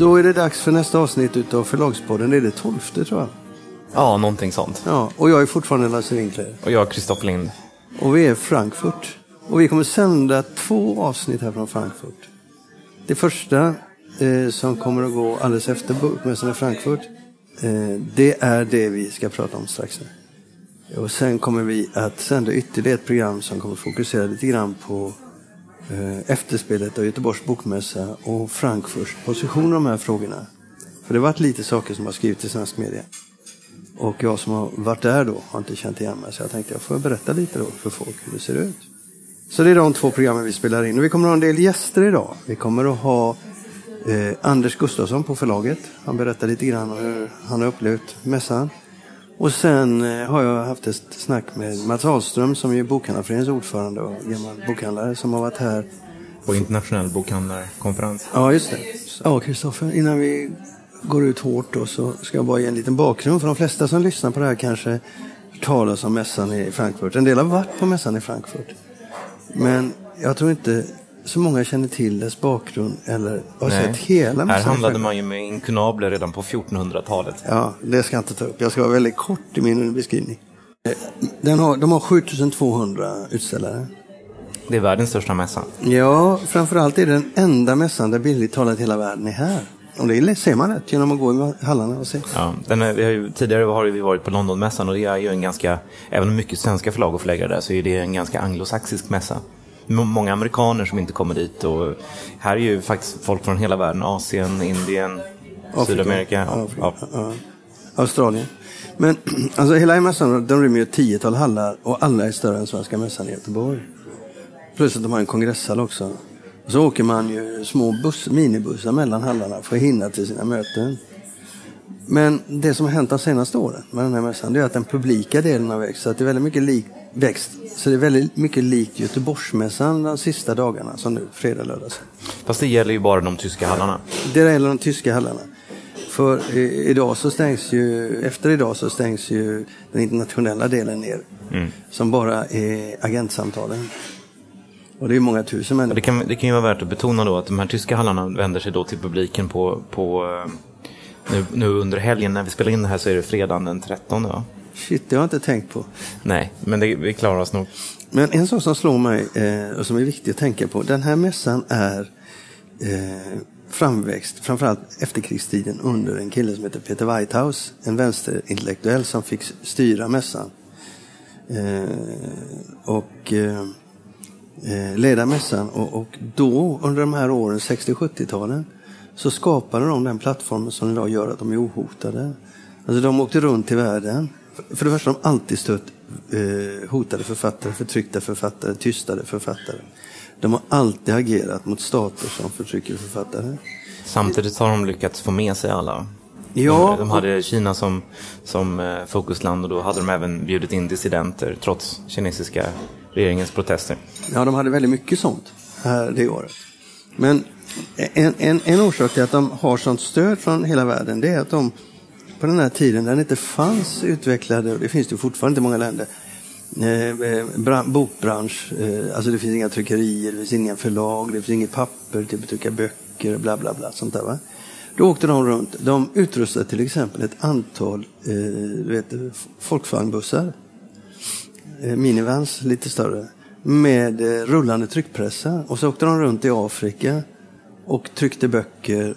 Då är det dags för nästa avsnitt utav Förlagspodden. Det är det tolfte tror jag. Ja, någonting sånt. Ja, och jag är fortfarande Lasse Winkler. Och jag, Kristoffer Lind. Och vi är Frankfurt. Och vi kommer sända två avsnitt här från Frankfurt. Det första eh, som kommer att gå alldeles efter bokmässan i Frankfurt. Eh, det är det vi ska prata om strax. Och sen kommer vi att sända ytterligare ett program som kommer fokusera lite grann på Eh, efterspelet av Göteborgs bokmässa och Frankfurts position i de här frågorna. För det har varit lite saker som har skrivits i svensk media. Och jag som har varit där då har inte känt igen mig. Så jag tänkte jag får berätta lite då för folk hur det ser ut. Så det är de två programmen vi spelar in. Och vi kommer att ha en del gäster idag. Vi kommer att ha eh, Anders Gustafsson på förlaget. Han berättar lite grann om hur han har upplevt mässan. Och sen eh, har jag haft ett snack med Mats Ahlström som är Bokhandlarföreningens ordförande och gammal bokhandlare som har varit här. På internationell bokhandlarkonferens. Ja, just det. Ja, Kristoffer, innan vi går ut hårt då så ska jag bara ge en liten bakgrund. För de flesta som lyssnar på det här kanske talas om mässan i Frankfurt. En del har varit på mässan i Frankfurt. Men jag tror inte så många känner till dess bakgrund eller har Nej. sett hela. Här handlade man ju med inkunabler redan på 1400-talet. Ja, det ska jag inte ta upp. Jag ska vara väldigt kort i min beskrivning. Den har, de har 7200 utställare. Det är världens största mässa. Ja, framförallt är det den enda mässan där billigt talat hela världen är här. Och det ser man rätt genom att gå i hallarna och se. Ja, den är, vi har ju, tidigare har vi varit på Londonmässan och det är ju en ganska, även om mycket svenska förlag och förläggare där, så är det en ganska anglosaxisk mässa. Många amerikaner som inte kommer dit och här är ju faktiskt folk från hela världen, Asien, Indien, Sydamerika. Ja, Afrika, ja. ja. Australien. Men alltså hela mässan den rymmer ju ett tiotal hallar och alla är större än Svenska mässan i Göteborg. Plus att de har en kongresshall också. Och så åker man ju små buss, minibussar mellan hallarna för att hinna till sina möten. Men det som har hänt de senaste åren med den här mässan det är att den publika delen har växt. Så att det är väldigt mycket lik, växt. Så det är väldigt mycket likt Göteborgsmässan de sista dagarna som nu, fredag, lördag. Fast det gäller ju bara de tyska hallarna. Det gäller de tyska hallarna. För idag så stängs ju, efter idag så stängs ju den internationella delen ner. Som bara är agentsamtalen. Och det är många tusen Och det, människor. kan, det kan ju vara värt att betona då att de här tyska hallarna vänder sig då till publiken på, på eh, nu, nu under helgen när vi spelar in det här så är det fredagen den 13 va? Shit, det har jag inte tänkt på. Nej, men det, vi klarar oss nog. Men en sak som slår mig eh, och som är viktig att tänka på. Den här mässan är eh, framväxt, framförallt efterkrigstiden, under en kille som heter Peter Whitehouse. En vänsterintellektuell som fick styra mässan. Eh, och eh, eh, leda mässan. Och, och då, under de här åren, 60-70-talen, så skapade de den plattformen som idag gör att de är ohotade. Alltså de åkte runt i världen. För- det första har de alltid stött eh, hotade författare, förtryckta författare, tystade författare. De har alltid agerat mot stater som förtrycker författare. Samtidigt har de lyckats få med sig alla. Ja, de, de hade Kina som, som eh, fokusland och då hade de även bjudit in dissidenter trots kinesiska regeringens protester. Ja, de hade väldigt mycket sånt här det året. Men en, en, en orsak till att de har sånt stöd från hela världen det är att de på den här tiden när det inte fanns utvecklade, och det finns det fortfarande inte i många länder, eh, eh bokbransch, eh, alltså det finns inga tryckerier, det finns inga förlag, det finns inget papper till att trycka böcker, bla bla bla, sånt där va. Då åkte de runt, de utrustade till exempel ett antal eh, vet, folkvagnbussar eh, minivans, lite större, med eh, rullande tryckpressar. Och så åkte de runt i Afrika och tryckte böcker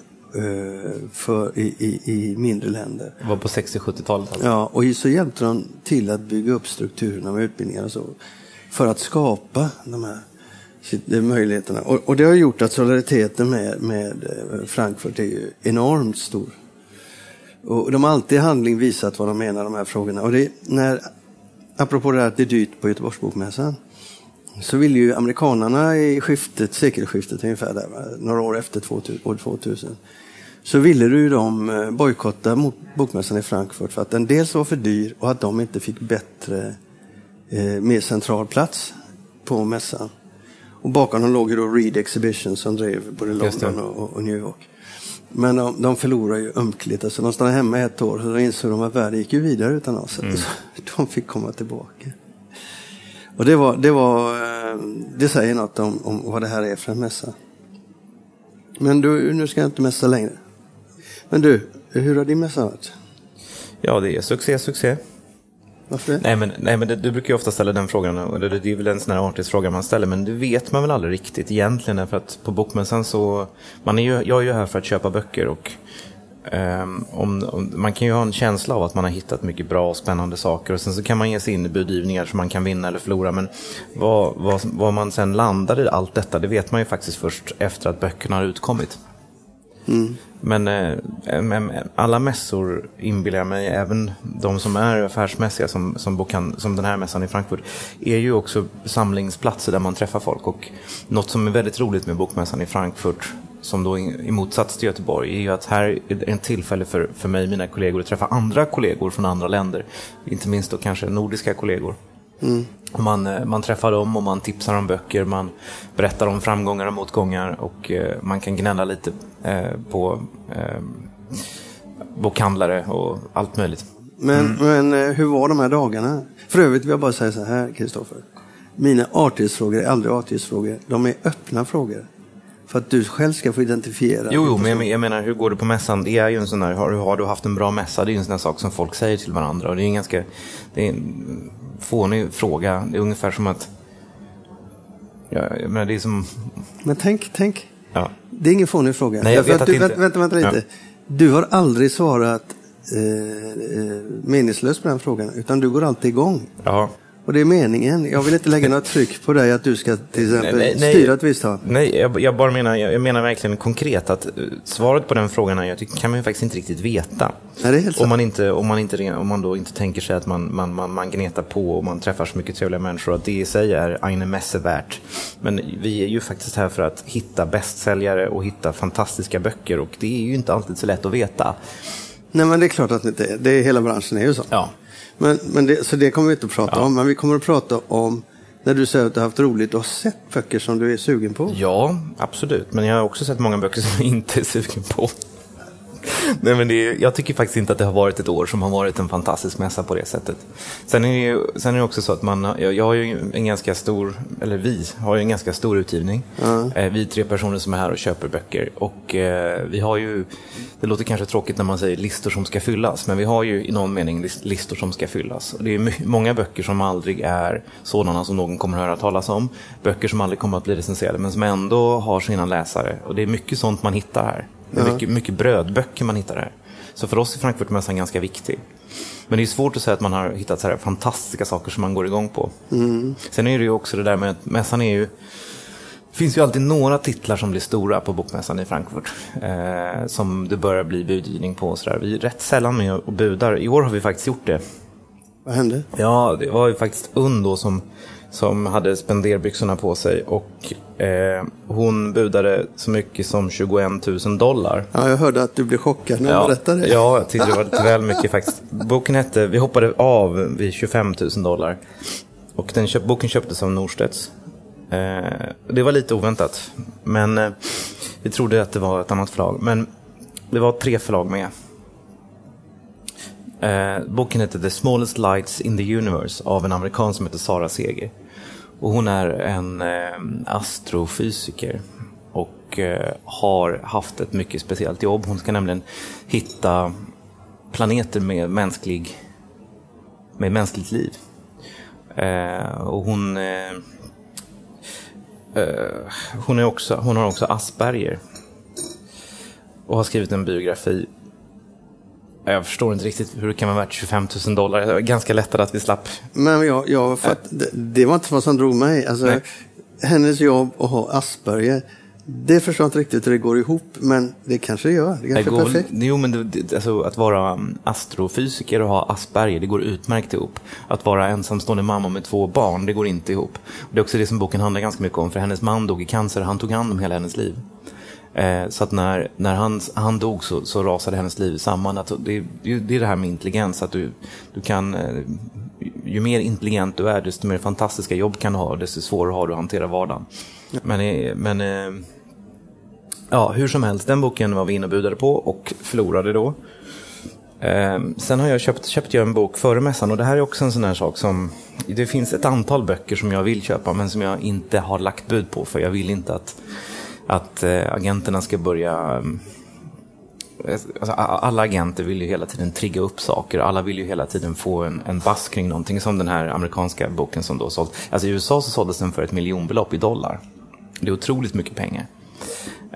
för, i, i, i mindre länder. Det var på 60-70-talet alltså. Ja, och så hjälpte de till att bygga upp strukturerna med utbildningar och så. För att skapa de här de möjligheterna. Och, och det har gjort att solidariteten med, med eh, Frankfurt är ju enormt stor. Och de har alltid i handling visat vad de menar de här frågorna. Och det, när, apropå det här att det är dyrt på Göteborgsbokmässan. Så vill ju amerikanarna i skiftet, sekelskiftet ungefär, där, några år efter 2000, år 2000. Så ville ju de eh, bojkotta bokmässan i Frankfurt för att den dels var för dyr och att de inte fick bättre, eh, mer central plats på mässan. Och bakom dem låg ju då Reed Exhibition som drev både. London och, och New York. Men de, de förlorade ju ömkligt. Alltså de stannade hemma ett år och då insåg de att världen gick ju vidare utan oss. Mm. Så de fick komma tillbaka. Och det, var, det, var, eh, det säger något om, om vad det här är för en mässa. Men du, nu ska jag inte mässa längre. Men du, hur har din mässa varit? Ja, det är succé, succé. Varför det? Nej, men, nej, men det, du brukar ju ofta ställa den frågan, och det, det är väl en sån här artighetsfråga man ställer, men det vet man väl aldrig riktigt egentligen, för att på Bokmässan så, man är ju, jag är ju här för att köpa böcker och Um, om, om, man kan ju ha en känsla av att man har hittat mycket bra och spännande saker och sen så kan man ge sig in i budgivningar som man kan vinna eller förlora. Men vad, vad, vad man sen landar i allt detta, det vet man ju faktiskt först efter att böckerna har utkommit. Mm. Men eh, alla mässor inbillar jag mig, även de som är affärsmässiga som, som, bokan, som den här mässan i Frankfurt, är ju också samlingsplatser där man träffar folk. Och något som är väldigt roligt med bokmässan i Frankfurt som då i motsats till Göteborg, är ju att här är en tillfälle för, för mig och mina kollegor att träffa andra kollegor från andra länder. Inte minst då kanske nordiska kollegor. Mm. Man, eh, man träffar dem och man tipsar om böcker, man berättar om framgångar och motgångar och eh, man kan gnälla lite eh, på eh, bokhandlare och allt möjligt. Men, mm. men eh, hur var de här dagarna? För övrigt vill jag bara säga så här, Kristoffer. Mina artighetsfrågor är aldrig artighetsfrågor, de är öppna frågor. För att du själv ska få identifiera. Jo, jo men jag, menar, hur går det på mässan? Det är ju en sån där, har, har du haft en bra mässa? Det är ju en sån där sak som folk säger till varandra. Och det är en ganska, det är en fånig fråga. Det är ungefär som att, ja, jag menar, det är som... Men tänk, tänk. Ja. Det är ingen fånig fråga. Nej, jag vet att du, inte... Vänta, vänta lite. Ja. Du har aldrig svarat eh, eh, meningslöst på den frågan, utan du går alltid igång. Ja. Och det är meningen. Jag vill inte lägga något tryck på dig att du ska till exempel nej, nej, styra ett visst håll. Nej, jag, jag, bara menar, jag, menar verkligen konkret att uh, svaret på den frågan är, jag tycker, kan man ju faktiskt inte riktigt veta. Nej, det är helt om, man inte, om, man inte, om man då inte tänker sig att man, man, man, man gnetar på och man träffar så mycket trevliga människor att det i sig är eine Messe värt. Men vi är ju faktiskt här för att hitta bästsäljare och hitta fantastiska böcker och det är ju inte alltid så lätt att veta. Nej, men det är klart att det inte är. Det är hela branschen är ju så. Ja. Men, men det, så det kommer vi inte att prata ja. om. Men vi kommer att prata om när du säger att du har haft roligt och sett böcker som du är sugen på. Ja, absolut. Men jag har också sett många böcker som jag inte är sugen på. Nej, men det jag tycker faktiskt inte att det har varit ett år som har varit en fantastisk mässa på det sättet. Sen är det, ju, sen är det också så att man, jag, jag har ju en ganska stor, eller vi har ju en ganska stor utgivning. Mm. Eh, vi är tre personer som är här och köper böcker. Och eh, vi har ju, det låter kanske tråkigt när man säger listor som ska fyllas, men vi har ju i någon mening listor som ska fyllas. Och det är många böcker som aldrig är sådana som någon kommer att höra talas om. Böcker som aldrig kommer att bli recenserade, men som ändå har sina läsare. Och det är mycket sånt man hittar här. Det är mycket, mycket brödböcker man hittar här. Så för oss är Frankfurtmässan ganska viktig. Men det är svårt att säga att man har hittat så här fantastiska saker som man går igång på. Mm. Sen är det ju också det där med att mässan är ju det finns ju alltid några titlar som blir stora på bokmässan i Frankfurt. Eh, som det börjar bli budgivning på. Och så där. Vi är rätt sällan med och budar. I år har vi faktiskt gjort det. Vad hände? Ja, det var ju faktiskt Unn då som som hade spenderbyxorna på sig och eh, hon budade så mycket som 21 000 dollar. Ja, jag hörde att du blev chockad när ja, berättade Ja, jag tyckte det var lite väl mycket faktiskt. Boken hette Vi hoppade av vid 25 000 dollar. Och den köp, boken köptes av Norstedts. Eh, det var lite oväntat, men eh, vi trodde att det var ett annat förlag. Men det var tre förlag med. Eh, boken heter The Smallest Lights in the Universe av en amerikan som heter Sara Seger. Och hon är en eh, astrofysiker och eh, har haft ett mycket speciellt jobb. Hon ska nämligen hitta planeter med, mänsklig, med mänskligt liv. Eh, och hon, eh, eh hon, är också, hon har också Asperger och har skrivit en biografi jag förstår inte riktigt hur det kan vara värt 25 000 dollar. Det var ganska lättare att vi slapp. Men jag, jag fatt, det, det, var inte vad som drog mig. Alltså, hennes jobb att ha Asperger. Det förstår jag inte riktigt hur det går ihop, men det kanske det gör. Det kanske det går, är perfekt. Jo, men det, alltså, att vara um, astrofysiker och ha Asperger, det går utmärkt ihop. Att vara ensamstående mamma med två barn, det går inte ihop. Det är också det som boken handlar ganska mycket om, för hennes man dog i cancer, han tog hand om hela hennes liv. Eh, så att när, när han, han dog så, så rasade hennes liv samman. Att det, det är det här med intelligens, att du, du kan... Eh, ju mer intelligent du är, desto mer fantastiska jobb kan du ha, desto svårare har du att hantera vardagen. Men, eh, men ja, hur som helst, den boken var vi inne och budade på och förlorade då. sen har jag köpt, köpt jag en bok före mässan och det här är också en sån här sak som... Det finns ett antal böcker som jag vill köpa men som jag inte har lagt bud på för jag vill inte att att eh, agenterna ska börja eh, eh, alltså, alla agenter vill ju hela tiden trigga upp saker. Alla vill ju hela tiden få en, en bass kring någonting. Som den här amerikanska boken som då sålt. Alltså i USA så såldes den för ett miljonbelopp i dollar. Det är otroligt mycket pengar.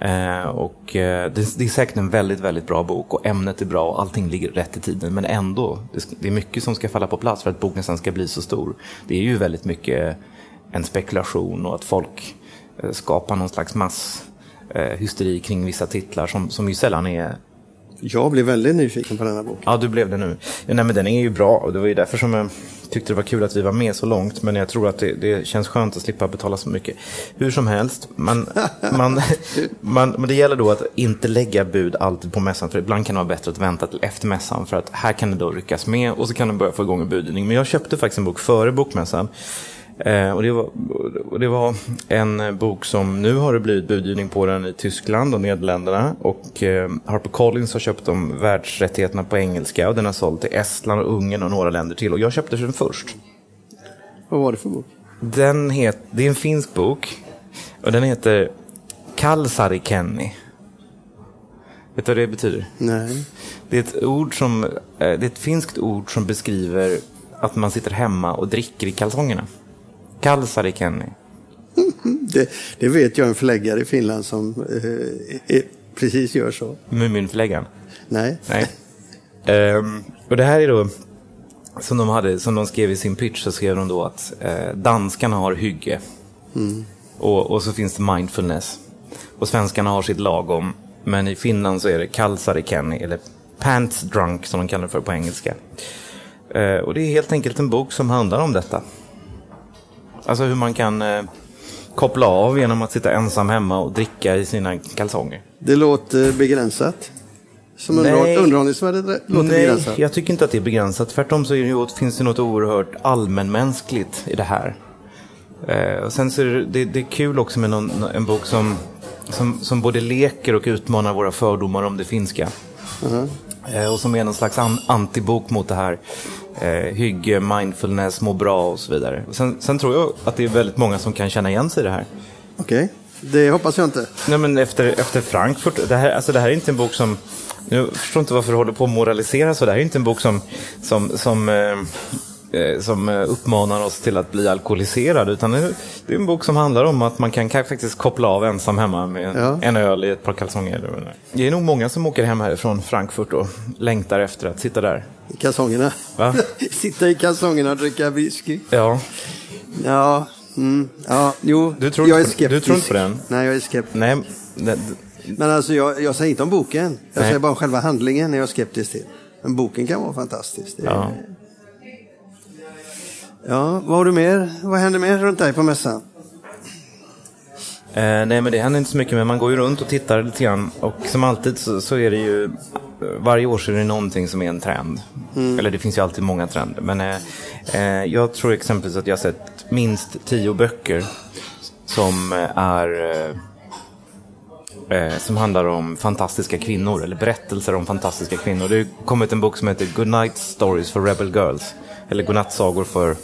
Eh, och eh, det, det, är säkert en väldigt, väldigt bra bok och ämnet är bra och allting ligger rätt i tiden. Men ändå, det, det är mycket som ska falla på plats för att boken sen ska bli så stor. Det är ju väldigt mycket eh, en spekulation och att folk eh, skapar någon slags masshysteri kring vissa titlar som, som ju sällan är jag blev väldigt nyfiken på den här boken. Ja, du blev det nu. Ja, nej, men den är ju bra och det var ju därför som jag tyckte det var kul att vi var med så långt. Men jag tror att det, det känns skönt att slippa betala så mycket. Hur som helst, man, man, man, men det gäller då att inte lägga bud alltid på mässan. För ibland kan det vara bättre att vänta till efter mässan. För att här kan det då ryckas med och så kan den börja få igång en budgivning. Men jag köpte faktiskt en bok före bokmässan. Eh, och, det var, och det var en bok som nu har det blivit budgivning på den i Tyskland och Nederländerna. Och eh, Harper Collins har köpt de världsrättigheterna på engelska och den har sålt till Estland och Ungern och några länder till. Och jag köpte den först. Vad var det för bok? Den het, det är en finsk bok och den heter Kalsari Kenny. Vet du vad det betyder? Nej. Det är ett ord som, eh, det är ett finskt ord som beskriver att man sitter hemma och dricker i kalsongerna. Kalsari Kenny. det, det, vet jag en förläggare i Finland som eh, precis gör så. Muminförläggaren? Nej. Nej. um, och det här är då, som de, hade, som de skrev i sin pitch, så skrev de då att eh, danskarna har hygge. Mm. Och, och så finns det mindfulness. Och svenskarna har sitt lagom. Men i Finland så är det kalsari Kenny, eller pants drunk som de kallar det för på engelska. Uh, och det är helt enkelt en bok som handlar om detta. Alltså hur man kan eh, koppla av genom att sitta ensam hemma och dricka i sina kalsonger. Det låter begränsat. Som underhållningsvärdet låter Nej, begränsat. jag tycker inte att det är begränsat. Tvärtom så det, finns det något oerhört allmänmänskligt i det här. Eh, och sen så är det, det, det, är kul också med någon, en bok som, som, som både leker och utmanar våra fördomar om det finska. Uh -huh. Eh, och som är någon slags an, antibok mot det här eh, hygge, mindfulness, må bra och så vidare. Sen, sen, tror jag att det är väldigt många som kan känna igen sig i det här. Okej, okay. det hoppas jag inte. Nej, men efter, efter Frankfurt, det här, alltså, det här är inte en bok som jag förstår inte varför du håller på att moralisera så. Det här är inte en bok som, som, som Eh, som eh, uppmanar oss till att bli alkoholiserade. Utan det är en bok som handlar om att man kan faktiskt koppla av ensam hemma med ja. en öl i ett par kalsonger. Det är nog många som åker hem härifrån Frankfurt och längtar efter att sitta där. I kalsongerna? Va? sitta i kalsongerna och dricka whisky? Ja. Ja, mm, ja jo, du tror jag är skeptisk. Du tror inte på den? Nej, jag är skeptisk. Nej, det, men alltså jag, jag säger inte om boken. Jag Nej. säger bara om själva handlingen är jag skeptisk till. Men boken kan vara fantastisk. Det ja. Ja, vad har du mer? Vad händer mer runt dig på mässan? Eh, nej, men det händer inte så mycket, men man går ju runt och tittar lite grann. Och som alltid så, så är det ju, varje år så är det någonting som är en trend. Mm. Eller det finns ju alltid många trender. Men eh, eh, jag tror exempelvis att jag har sett minst tio böcker som är eh, eh, som handlar om fantastiska kvinnor, eller berättelser om fantastiska kvinnor. Det har kommit en bok som heter Good Night Stories for Rebel Girls. Eller Godnattsagor för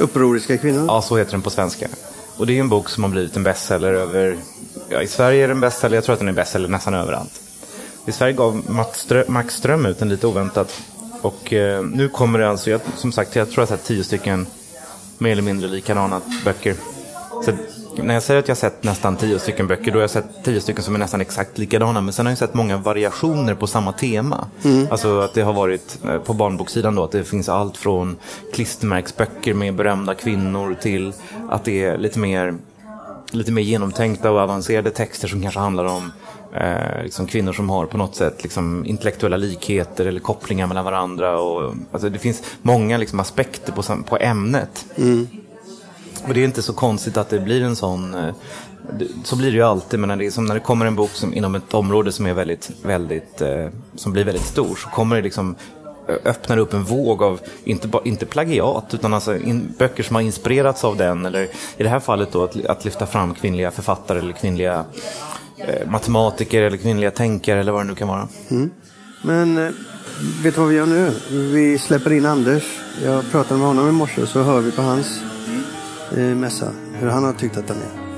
Upproriska kvinnan? Ja, så heter den på svenska. Och det är en bok som har blivit en bestseller över... Ja, I Sverige är den bestseller, jag tror att den är bestseller nästan överallt. I Sverige gav Max Ström ut den lite oväntat. Och eh, nu kommer det alltså, jag, som sagt, jag tror att jag har sett tio stycken mer eller mindre likadana böcker. Så när jag säger att jag har sett nästan tio stycken böcker, då har jag sett tio stycken som är nästan exakt likadana. Men sen har jag sett många variationer på samma tema. Mm. Alltså att det har varit eh, på barnboksidan då, att det finns allt från klistermärksböcker med berömda kvinnor till att det är lite mer, lite mer genomtänkta och avancerade texter som kanske handlar om eh, liksom kvinnor som har på något sätt liksom, intellektuella likheter eller kopplingar mellan varandra. Och, alltså, det finns många liksom, aspekter på, på ämnet. Mm. Och det är inte så konstigt att det blir en sån eh, så blir det ju alltid, men när det, som när det kommer en bok som, inom ett område som är väldigt, väldigt, eh, som blir väldigt stor så kommer det liksom öppnar upp en våg av, inte, inte plagiat, utan alltså in, böcker som har inspirerats av den. Eller i det här fallet då att, att lyfta fram kvinnliga författare eller kvinnliga eh, matematiker eller kvinnliga tänkare eller vad det nu kan vara. Mm. Men eh, vet du vad vi gör nu? Vi släpper in Anders. Jag pratade med honom i morse så hör vi på hans eh, mässa. Hur han har tyckt att den är.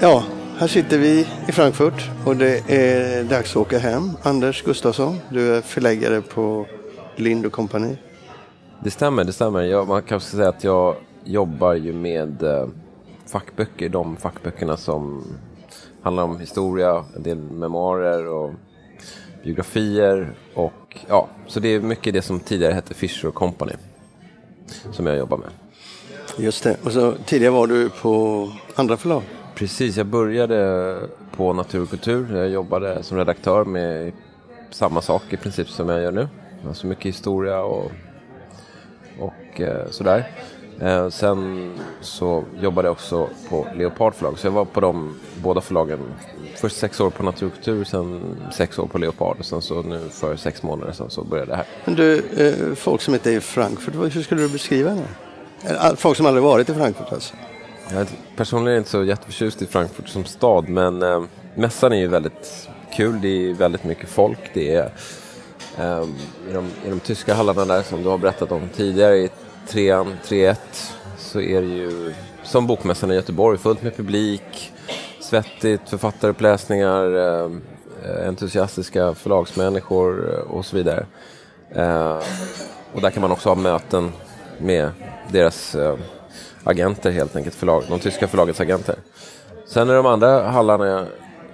Ja, här sitter vi i Frankfurt och det är dags att åka hem. Anders Gustafsson, du är förläggare på Lind Company. Det stämmer, det stämmer. Jag, man kanske ska säga att jag jobbar ju med eh, fackböcker, de fackböckerna som handlar om historia, en del memoarer och biografier och ja, så det är mycket det som tidigare hette Fisher Company som jag jobbar med. Just det, och så tidigare var du på andra förlag. Precis, jag började på Natur och kultur. Jag jobbade som redaktör med samma sak i princip som jag gör nu. Alltså mycket historia och, och eh, sådär. Eh, sen så jobbade jag också på Leopard förlag. Så jag var på de båda förlagen. Först sex år på Natur och kultur, sen sex år på Leopard. Och sen så nu för sex månader sedan så började det här. Men du, eh, folk som inte är i Frankfurt, hur skulle du beskriva det? Folk som aldrig varit i Frankfurt alltså? Jag är personligen inte så jätteförtjust i Frankfurt som stad, men eh, mässan är ju väldigt kul. Det är väldigt mycket folk. Det är eh, i, de, i de tyska hallarna där som du har berättat om tidigare, trean, 3-1, så är det ju som bokmässan i Göteborg, fullt med publik, svettigt, författaruppläsningar, eh, entusiastiska förlagsmänniskor eh, och så vidare. Eh, och där kan man också ha möten med deras agenter helt enkelt, förlag, de tyska förlagets agenter. Sen i de andra hallarna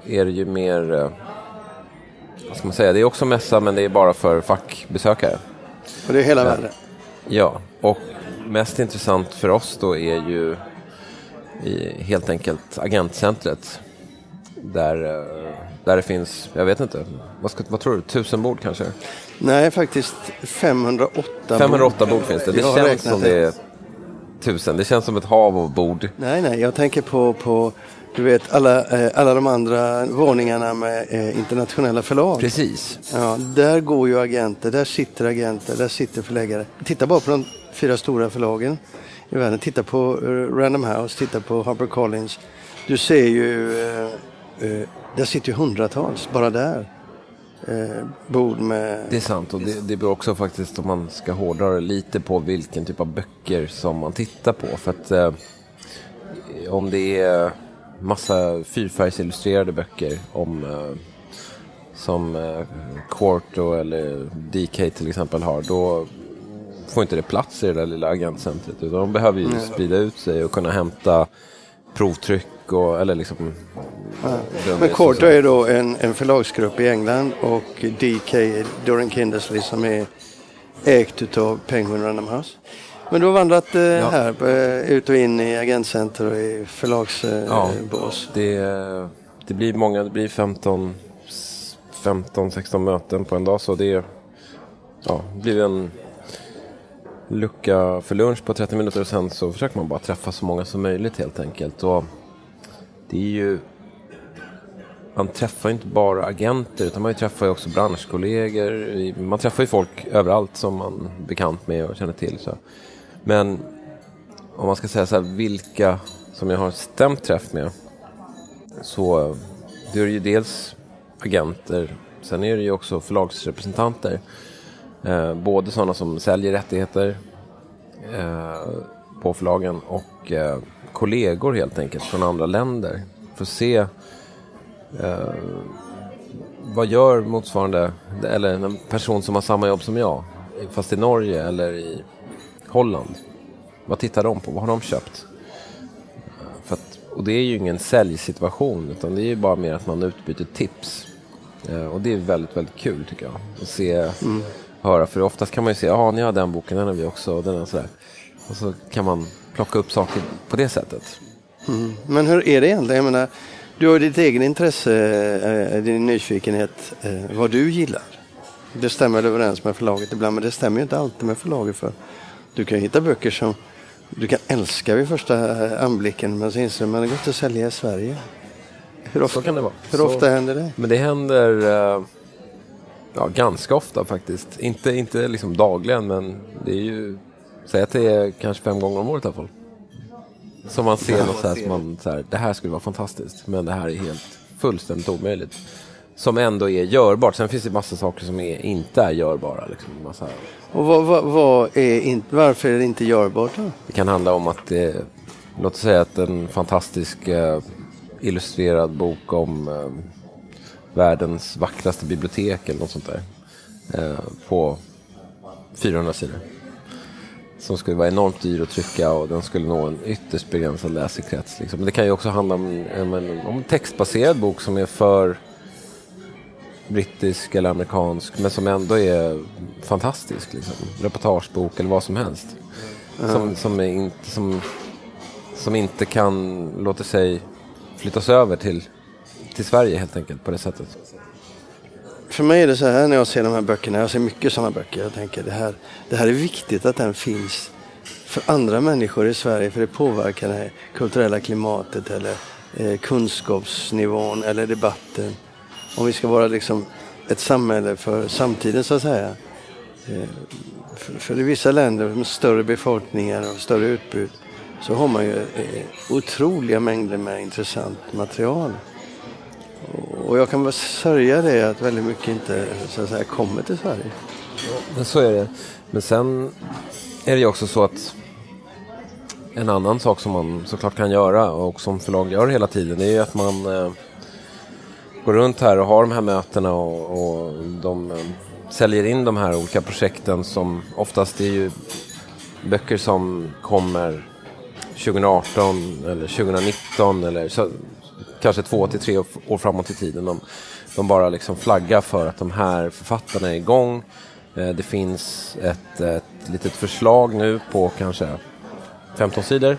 är det ju mer, vad ska man säga, det är också mässa men det är bara för fackbesökare. Och det är hela världen? Ja, och mest intressant för oss då är ju helt enkelt agentcentret. Där, eh, där det finns, jag vet inte, vad, ska, vad tror du, tusen bord kanske? Nej, faktiskt 508 508 bord, bord finns det. Det känns som det är tusen. Det känns som ett hav av bord. Nej, nej, jag tänker på, på du vet alla, eh, alla de andra våningarna med eh, internationella förlag. Precis. Ja, där går ju agenter, där sitter agenter, där sitter förläggare. Titta bara på de fyra stora förlagen i världen. Titta på eh, Random House, titta på Harper Collins. Du ser ju, där sitter ju hundratals bara där bord med... Det är sant och det, det beror också faktiskt om man ska hårdra det lite på vilken typ av böcker som man tittar på. För att om det är massa fyrfärgsillustrerade böcker om eh, som eh, Quarto eller DK till exempel har, då får inte det plats i det där lilla agentcentret. Utan de behöver ju sprida ut sig och kunna hämta provtryck och, eller liksom... Ja. Men Quarto är då en, en förlagsgrupp i England och DK, Doran Kindersley, som är ägt av Penguin Random House. Men du har vandrat eh, ja. här, eh, ut och in i agentcenter och i förlagsbås. Eh, ja, det, det blir många, det blir 15, 15-16 möten på en dag så det, ja, det blir en lucka för lunch på 30 minuter och sen så försöker man bara träffa så många som möjligt helt enkelt. Och det är ju... Man träffar ju inte bara agenter utan man träffar ju också branschkollegor. Man träffar ju folk överallt som man är bekant med och känner till. Så. Men om man ska säga så här, vilka som jag har stämt träff med så det är ju dels agenter, sen är det ju också förlagsrepresentanter. Eh, både sådana som säljer rättigheter eh, på förlagen och eh, kollegor helt enkelt från andra länder. För att se eh, vad gör motsvarande, eller en person som har samma jobb som jag, fast i Norge eller i Holland. Vad tittar de på? Vad har de köpt? För att, och det är ju ingen säljsituation utan det är ju bara mer att man utbyter tips. Eh, och det är väldigt, väldigt kul tycker jag. Att se, mm. höra. För oftast kan man ju se, ja ni har den boken, den har vi också. Och, den är sådär. och så kan man plocka upp saker på det sättet. Mm. Men hur är det egentligen? Jag menar, du har ditt egen intresse, eh, din nyfikenhet, eh, vad du gillar. Det stämmer överens med förlaget ibland, men det stämmer ju inte alltid med förlaget. för Du kan hitta böcker som du kan älska vid första eh, anblicken, men så inser du att det går inte att sälja i Sverige. Hur ofta, så kan det vara. Hur så, ofta händer det? Men det händer ja, ganska ofta faktiskt. Inte, inte liksom dagligen, men det är ju, säg att det är kanske fem gånger om året i alla fall. Som man ser något så här som man, så här, det här skulle vara fantastiskt, men det här är helt fullständigt omöjligt. Som ändå är görbart. Sen finns det massa saker som är, inte är görbara. Liksom, massa... Och vad, vad, vad är in, varför är det inte görbart då? Det kan handla om att det, låt oss säga att en fantastisk eh, illustrerad bok om eh, världens vackraste bibliotek eller något sånt där. Eh, på 400 sidor. Som skulle vara enormt dyr att trycka och den skulle nå en ytterst begränsad läsekrets. Liksom. Men det kan ju också handla om, om, en, om en textbaserad bok som är för brittisk eller amerikansk men som ändå är fantastisk. Liksom. Reportagebok eller vad som helst. Som, som, är inte, som, som inte kan låta sig flyttas över till, till Sverige helt enkelt på det sättet. För mig är det så här när jag ser de här böckerna, jag ser mycket sådana böcker, jag tänker det här, det här är viktigt att den finns för andra människor i Sverige för det påverkar det kulturella klimatet eller eh, kunskapsnivån eller debatten. Om vi ska vara liksom ett samhälle för samtiden så att säga. Eh, för, för i vissa länder med större befolkningar och större utbud så har man ju eh, otroliga mängder med intressant material. Och jag kan bara sörja det att väldigt mycket inte så att säga, kommer till Sverige. Men så är det. Men sen är det ju också så att en annan sak som man såklart kan göra och som förlag gör hela tiden det är ju att man eh, går runt här och har de här mötena och, och de eh, säljer in de här olika projekten som oftast är ju böcker som kommer 2018 eller 2019 eller så, kanske två till tre år framåt i tiden. De, de bara liksom flaggar för att de här författarna är igång. Eh, det finns ett, ett litet förslag nu på kanske 15 sidor.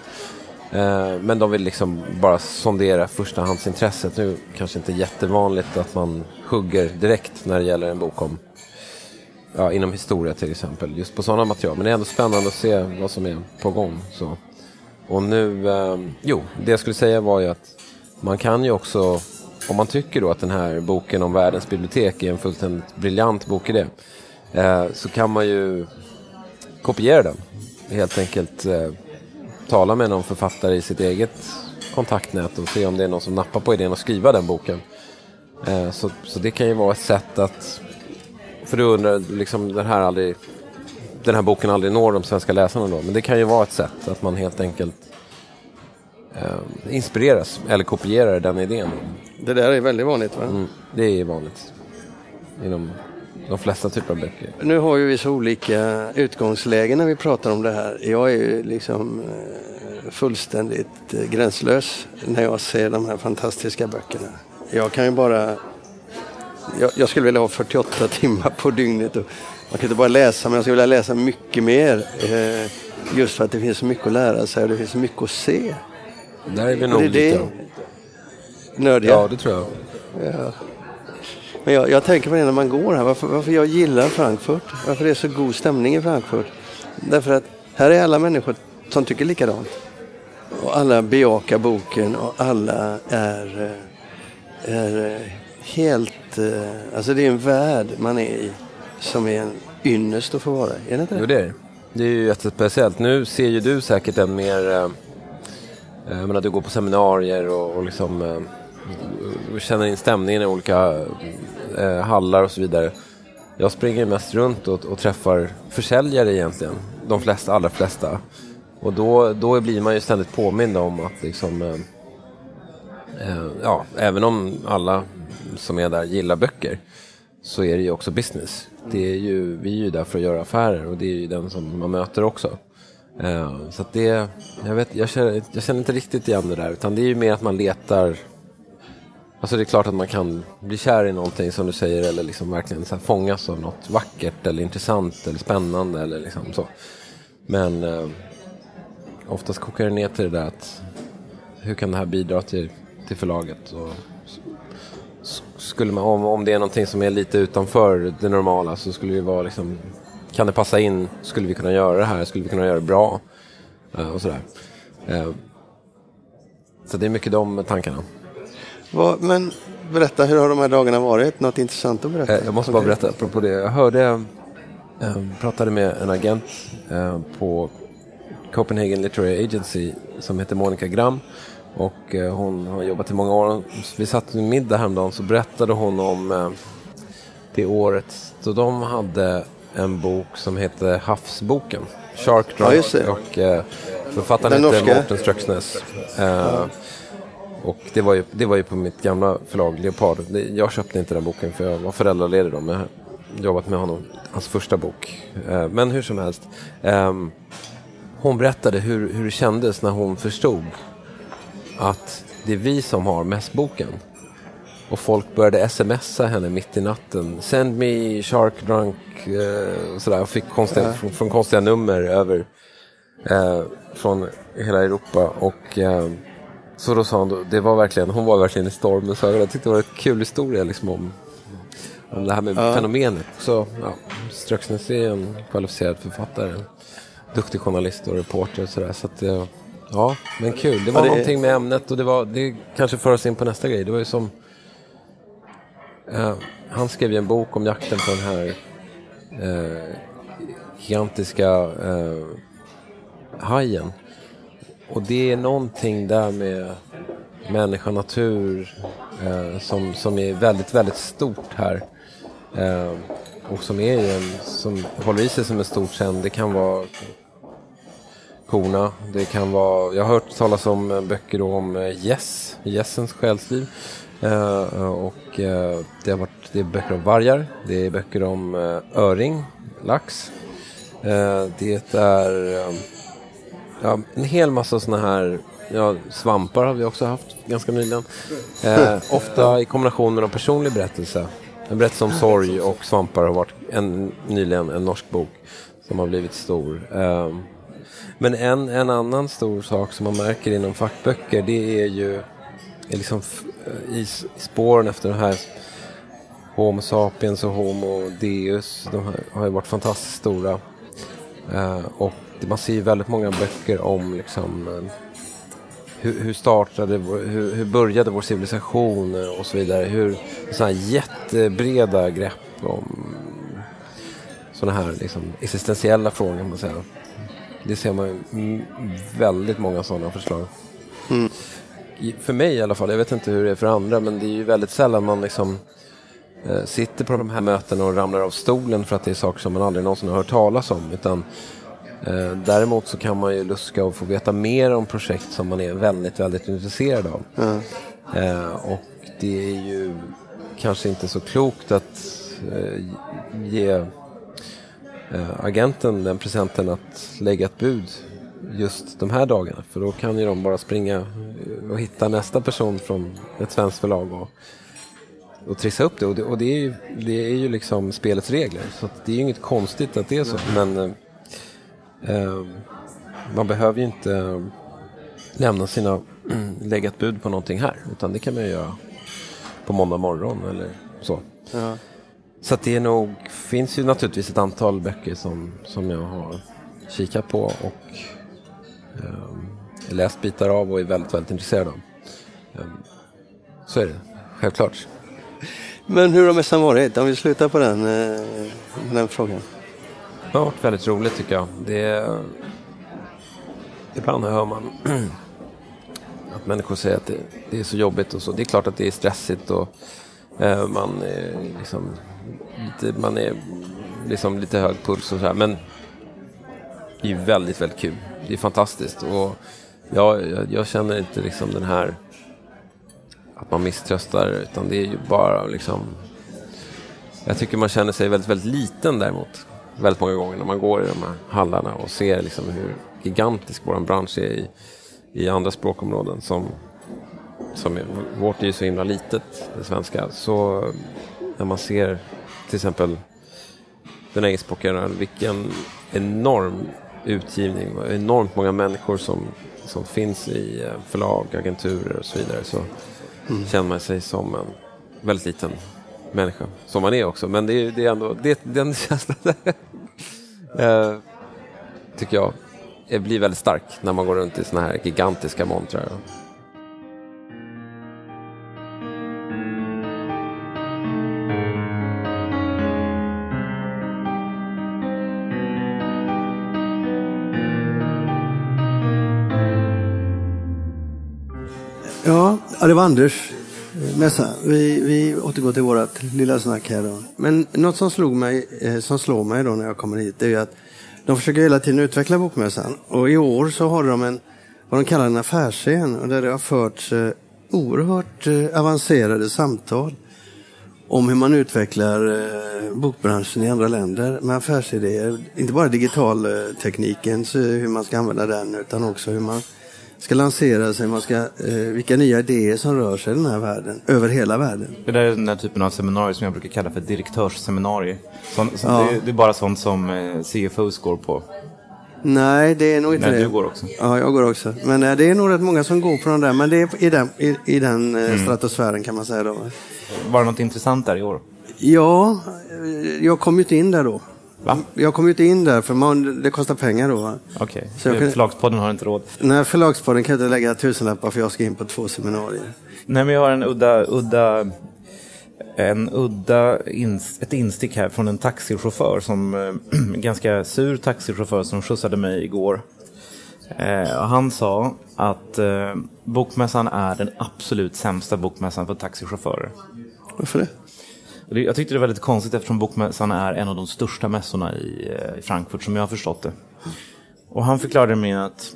Eh, men de vill liksom bara sondera förstahandsintresset. Nu kanske inte jättevanligt att man hugger direkt när det gäller en bok om ja, inom historia till exempel. Just på sådana material. Men det är ändå spännande att se vad som är på gång. Så. Och nu, eh, jo, det jag skulle säga var ju att man kan ju också, om man tycker då att den här boken om världens bibliotek är en fullständigt briljant bokidé, eh, så kan man ju kopiera den. Helt enkelt eh, tala med någon författare i sitt eget kontaktnät och se om det är någon som nappar på idén att skriva den boken. Eh, så, så det kan ju vara ett sätt att, för du undrar, liksom den här aldrig den här boken aldrig når de svenska läsarna då. Men det kan ju vara ett sätt att man helt enkelt eh, inspireras eller kopierar den idén. Det där är väldigt vanligt va? Mm, det är vanligt inom de flesta typer av böcker. Nu har ju vi så olika utgångslägen när vi pratar om det här. Jag är ju liksom eh, fullständigt eh, gränslös när jag ser de här fantastiska böckerna. Jag kan ju bara... Jag, jag skulle vilja ha 48 timmar på dygnet. Och man kan inte bara läsa, men jag skulle vilja läsa mycket mer. Eh, just för att det finns så mycket att lära sig och det finns så mycket att se. Där är vi nog det är det lite. nördiga. Ja, det tror jag. Ja. Men jag, jag tänker på det när man går här, varför, varför jag gillar Frankfurt. Varför det är så god stämning i Frankfurt. Därför att här är alla människor som tycker likadant. Och alla bejakar boken och alla är, eh, är eh, helt... eh, Alltså det är en värld man är i som är en ynnest att få vara i. Är det inte Jo, det? det är det. Det är ju jättespeciellt. Nu ser ju du säkert en mer... Eh, Jag menar, du går på seminarier och, och liksom eh, och känner in stämningen i olika eh, hallar och så vidare. Jag springer mest runt och, och träffar försäljare egentligen. De flesta, allra flesta. Och då, då blir man ju ständigt påmind om att liksom... Eh, eh, ja, även om alla som är där gillar böcker så är det ju också business. Det är ju, vi är ju där för att göra affärer och det är ju den som man möter också. Uh, så att det, jag, vet, jag, känner, jag känner inte riktigt igen det där utan det är ju mer att man letar Alltså det är klart att man kan bli kär i någonting som du säger eller liksom verkligen så här fångas av något vackert eller intressant eller spännande eller liksom så. Men uh, oftast kokar det ner till det där att hur kan det här bidra till, till förlaget? Och, skulle man, om, om det är någonting som är lite utanför det normala så skulle det vara liksom, kan det passa in? Skulle vi kunna göra det här? Skulle vi kunna göra det bra? Eh, och sådär. Eh, så det är mycket de tankarna. Vad- Men berätta, hur har de här dagarna varit? Något intressant att berätta? Eh, Jag måste bara berätta apropå det. Jag hörde, eh, pratade med en agent på Copenhagen Literary Agency som heter Monica Gram. Och hon har jobbat i många år. Vi satt en middag häromdagen så berättade hon om det året då de hade en bok som hette Havsboken. Shark Ja, just det. och eh, författaren Den hette norska. Morten Ströksnäs. Eh, Och det var, ju, det var ju på mitt gamla förlag Leopard. Jag köpte inte den boken för jag var föräldraledig då. Men jag har jobbat med honom, hans första bok. Eh, Men hur som helst. ehm, Hon berättade hur, hur det kändes när hon förstod att det är vi som har mässboken. Och folk började smsa henne mitt i natten. Send me shark drunk. Eh, och sådär. Och fick konstiga, från, från konstiga nummer över eh, från hela Europa. Och eh, så då sa hon, det var verkligen, hon var verkligen i stormens ögon. Jag tyckte det var en kul historia liksom om, om det här med fenomenet. Så ja, Ströksnäs är en kvalificerad författare. Duktig journalist och reporter och sådär. Så att, eh, ja, men kul. Det var Ja, det någonting med ämnet och det, var, det kanske för oss in på nästa grej. Det var ju som Eh, han skrev ju en bok om jakten på den här eh, gigantiska eh, hajen. Och det är någonting där med människa och natur eh, som, som är väldigt, väldigt stort här. Eh, och som är en, som håller i sig som en stort trend. Det kan vara korna. Det kan vara, jag har hört talas om eh, böcker om gäss, gäss, gässens själsliv. Eh, eh, och eh, det, har varit, det är böcker om vargar, det är böcker om öring, lax. Det är ja, en hel massa sådana här ja, svampar har vi också haft ganska nyligen. Eh, ofta i kombination med en personlig berättelse. En berättelse om sorg och svampar har varit en, nyligen en norsk bok som har blivit stor. Eh, men en, en annan stor sak som man märker inom fackböcker det är ju är liksom i spåren efter den här Homo sapiens och Homo deus. De har ju varit fantastiskt stora. Eh, och man ser ju väldigt många böcker om liksom eh, hur, hur startade, vår- hur, hur började vår civilisation och så vidare. Hur sådana här jättebreda grepp om sådana här liksom existentiella frågor kan man säga. Det ser man ju väldigt många sådana förslag. Mm för mig i alla fall, jag vet inte hur det är för andra, men det är ju väldigt sällan man liksom eh, sitter på de här mötena och ramlar av stolen för att det är saker som man aldrig någonsin har hört talas om. Utan, eh, däremot så kan man ju luska och få veta mer om projekt som man är väldigt, väldigt intresserad av. Eh, och det är ju kanske inte så klokt att eh, ge eh, agenten den presenten att lägga ett bud just de här dagarna. För då kan ju de bara springa eh, och hitta nästa person från ett svenskt förlag och, och trissa upp det. Och, det, och det, är ju, det är ju liksom spelets regler. Så det är ju inget konstigt att det är så. Men eh, eh, man behöver ju inte lämna sina, lägga ett bud på någonting här. Utan det kan man ju göra på måndag morgon eller så. Ja. Så det är nog, finns ju naturligtvis ett antal böcker som, som jag har kikat på och läst bitar av och är väldigt, väldigt intresserad av. Ehm, så är det, självklart. Men hur har mässan varit? Om vi slutar på den, eh, den frågan. Det har varit väldigt roligt tycker jag. Det är, ibland hör man att människor säger att det, det är så jobbigt och så. Det är klart att det är stressigt och eh, man är liksom lite, man är liksom lite hög puls och så här. Men det är väldigt, väldigt kul. Det är fantastiskt och jag, jag, jag känner inte liksom den här att man misströstar utan det är ju bara liksom jag tycker man känner sig väldigt, väldigt liten däremot. Väldigt många gånger när man går i de här hallarna och ser liksom hur gigantisk vår bransch är i, i andra språkområden. Som, som är, vårt är ju så himla litet, det svenska. Så när man ser till exempel den engelskspråkiga, vilken enorm utgivning och enormt många människor som, som finns i eh, förlag, agenturer och så vidare. Så känner man sig som en väldigt liten människa. Som man är också. Men det är, det är ändå, det, den känslan eh, tycker jag eh, blir väldigt stark när man går runt i såna här gigantiska montrar. Ja, det var Anders eh, mässa. Vi, vi återgår till vårt lilla snack här då. Men något som slog mig, eh, som slår mig då när jag kommer hit, det är ju att de försöker hela tiden utveckla bokmässan. Och i år så har de en, vad de kallar en affärsscen, och där det har förts eh, oerhört avancerade samtal om hur man utvecklar bokbranschen i andra länder med affärsidéer. Inte bara digitaltekniken, hur man ska använda den, utan också hur man ska lansera sig, man ska, eh, vilka nya idéer som rör sig i den här världen, över hela världen. Det där är den här typen av seminarier som jag brukar kalla för direktörsseminarier. Sån, sån, Ja. det, det är bara sånt som eh, CFOs går på. Nej, det är nog inte Nej, det. du går också. Ja, jag går också. Men eh, det är nog rätt många som går på de där, men det är i den, i, i den eh, Mm. stratosfären kan man säga då. Var det något intressant där i år? Ja, eh, jag kom ju inte in där då. Va? Jag kom inte in där för man, det kostar pengar då. Okej, jag kan- Förlagspodden har inte råd. Nej, förlagspodden kan jag inte lägga tusenlappar för jag ska in på två seminarier. Nej, men jag har en udda, udda, en udda ins, ett instick här från en taxichaufför som, eh, en ganska sur taxichaufför som skjutsade mig igår. Eh, han sa att eh, bokmässan är den absolut sämsta bokmässan för taxichaufförer. Varför det? Jag tyckte det var väldigt konstigt eftersom bokmässan är en av de största mässorna i, eh, i Frankfurt som jag har förstått det. Och han förklarade med att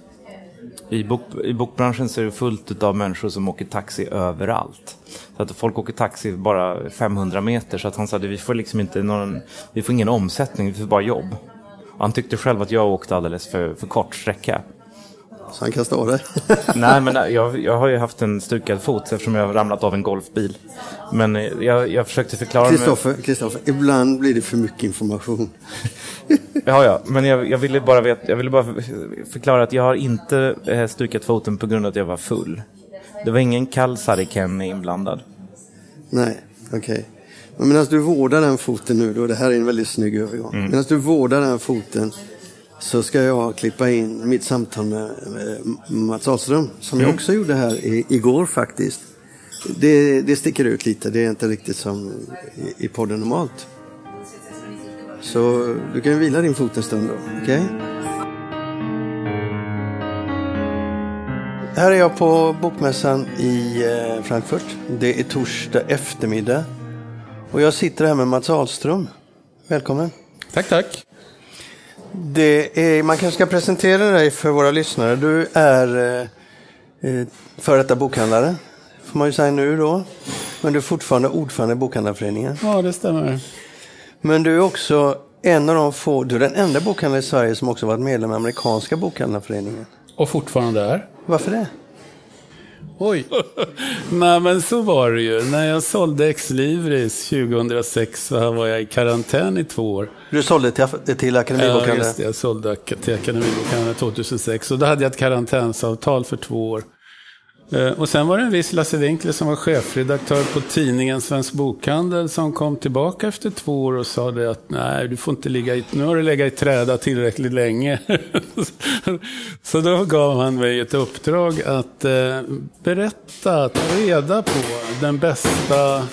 i, bok, i bokbranschen så är det fullt av människor som åker taxi överallt. Så att folk åker taxi bara 500 meter så att han sa att vi får liksom inte någon, vi får ingen omsättning, vi får bara jobb. Och han tyckte själv att jag åkte alldeles för, för kort sträcka. Så han kan stå där. Nej, men jag, jag har ju haft en stukad fot eftersom jag har ramlat av en golfbil. Men eh, jag, jag försökte förklara... Kristoffer, Kristoffer, ibland blir det för mycket information. Ja, ja, men jag, jag, ville bara veta, jag ville bara förklara att jag har inte eh, stukat foten på grund av att jag var full. Det var ingen kall Sariken inblandad. Nej, okej. Men medan du vårdar den foten nu då, det här är en väldigt snygg övergång. Mm. Medan du vårdar den foten så ska jag klippa in mitt samtal med, Mats Ahlström som Mm. jag också gjorde här i, igår faktiskt. Det, det sticker ut lite, det är inte riktigt som i, i podden normalt. Så du kan vila din fot en stund då, okej? Här är jag på bokmässan i eh, Frankfurt. Det är torsdag eftermiddag. Och jag sitter här med Mats Ahlström. Välkommen. Tack, tack. Är, man kanske ska presentera dig för våra lyssnare. Du är eh, eh, före detta bokhandlare, får man ju säga nu då. Men du är fortfarande ordförande i Bokhandlarföreningen. Ja, det stämmer. Men du är också en av de få, du är den enda bokhandlare i Sverige som också varit medlem i amerikanska bokhandlarföreningen. Och fortfarande är. Varför det? Oj. Nej, men så var det ju. När jag sålde Ex-Libris 2006 så var jag i karantän i två år. Du sålde till, till Ja, Akademibokhandlare. just det. Jag sålde till Akademibokhandeln 2006. Och då hade jag ett karantänsavtal för två år. Eh, Och sen var det en viss Lasse Winkler som var chefredaktör på tidningen Svensk Bokhandel som kom tillbaka efter två år och sa det att nej, du får inte ligga i, nu har du legat i träda tillräckligt länge. Så då gav han mig ett uppdrag att eh, berätta, ta reda på den bästa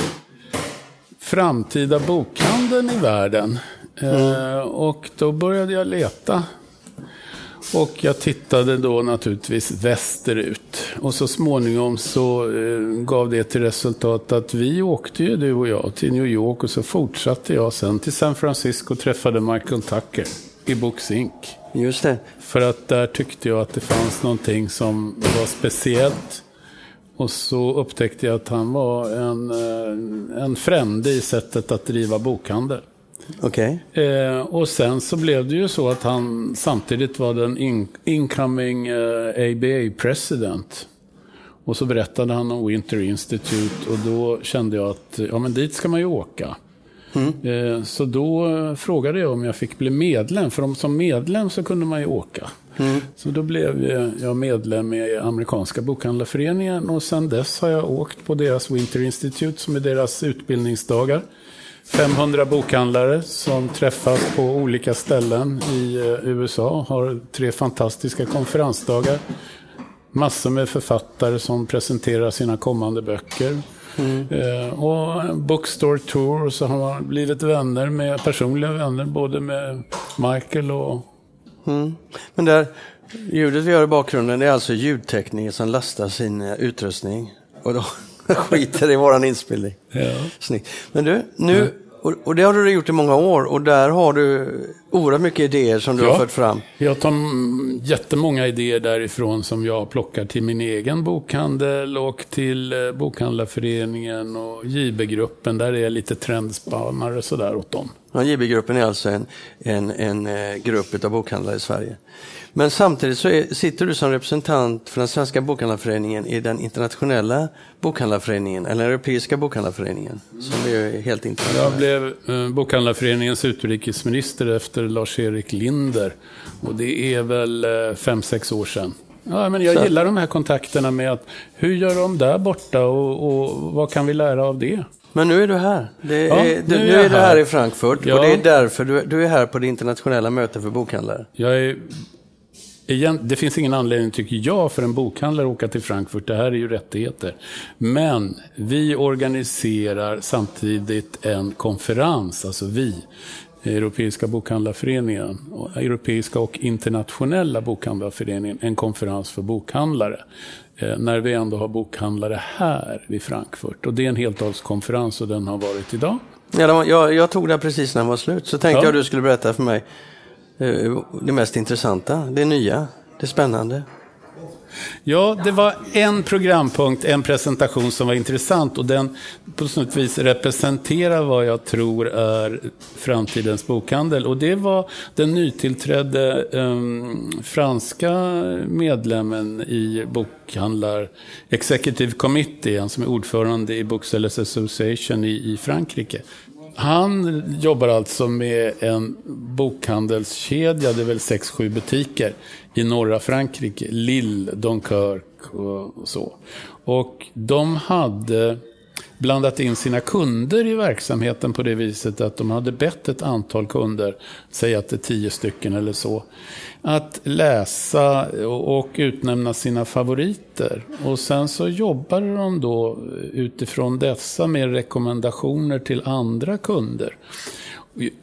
framtida bokhandeln i världen. Eh, och då började jag leta. Och jag tittade då naturligtvis västerut. Och så småningom så eh, gav det till resultat att vi åkte ju, du och jag, till New York. Och så fortsatte jag sen till San Francisco och träffade Michael Tucker i Books Inc. Just det. För att där tyckte jag att det fanns någonting som var speciellt. Och så upptäckte jag att han var en, eh, en frände i sättet att driva bokhandel. Okej. Eh, och sen så blev det ju så att han samtidigt var den in, incoming eh, ABA president. Och så berättade han om Winter Institute och då kände jag att ja, men dit ska man ju åka. Eh, så då frågade jag om jag fick bli medlem, för om som medlem så kunde man ju åka. Så då blev jag medlem i amerikanska bokhandlarföreningen och sen dess har jag åkt på deras Winter Institute som är deras utbildningsdagar. 500 bokhandlare som träffas på olika ställen i eh, USA har tre fantastiska konferensdagar. Massor med författare som presenterar sina kommande böcker. Eh, och Bookstore Tour och så har man blivit vänner med, personliga vänner både med Michael och Men där, ljudet vi hör i bakgrunden det är alltså ljudtekniker som lastar sin eh, utrustning. Och då skiter i våran inspelning. Ja. Snyggt. Men du, nu, och, och det har du gjort i många år och där har du oerhört mycket idéer som du Ja. har fört fram. Jag tar jättemånga idéer därifrån som jag plockar till min egen bokhandel och till eh, Bokhandlarföreningen och JB-gruppen. Där är jag lite trendspanare sådär åt dem. Ja, JB-gruppen är alltså en, en, en eh, grupp av bokhandlare i Sverige. Men samtidigt så är, sitter du som representant för den svenska bokhandlarföreningen i den internationella bokhandlarföreningen, eller den europeiska bokhandlarföreningen, som är helt Jag internationell. blev eh, Bokhandlarföreningens utrikesminister efter Lars-Erik Linder. Och det är väl eh, fem, sex år sedan. Ja, men jag Så- gillar de här kontakterna med att hur gör de där borta och, och vad kan vi lära av det? Men nu är du här. Det Ja, är, du, nu är nu jag är du här. här i Frankfurt Ja. och det är därför du, du är här på det internationella mötet för bokhandlare. Jag är, igen, det finns ingen anledning, tycker jag, för en bokhandlare att åka till Frankfurt. Det här är ju rättigheter. Men vi organiserar samtidigt en konferens, alltså vi, Europeiska bokhandlarföreningen, Europeiska och internationella bokhandlarföreningen, en konferens för bokhandlare. Eh, när vi ändå har bokhandlare här vid Frankfurt. Och det är en heldagskonferens och den har varit idag. Ja, jag, jag tog det precis när den var slut, så tänkte Ja. jag att du skulle berätta för mig Eh, det mest intressanta, det nya, det spännande. Ja, det var en programpunkt, en presentation som var intressant och den på något vis representerar vad jag tror är framtidens bokhandel. Och det var den nytillträdde ehm, franska medlemmen i bokhandlar Executive Committee, han som är ordförande i Booksellers Association i, i Frankrike. Han jobbar alltså med en bokhandelskedja, det är väl 6-7 butiker i norra Frankrike, Lille, Dunkerque och så. Och de hade blandat in sina kunder i verksamheten på det viset att de hade bett ett antal kunder, säg att det är tio stycken eller så, att läsa och utnämna sina favoriter. Och sen så jobbade de då utifrån dessa med rekommendationer till andra kunder.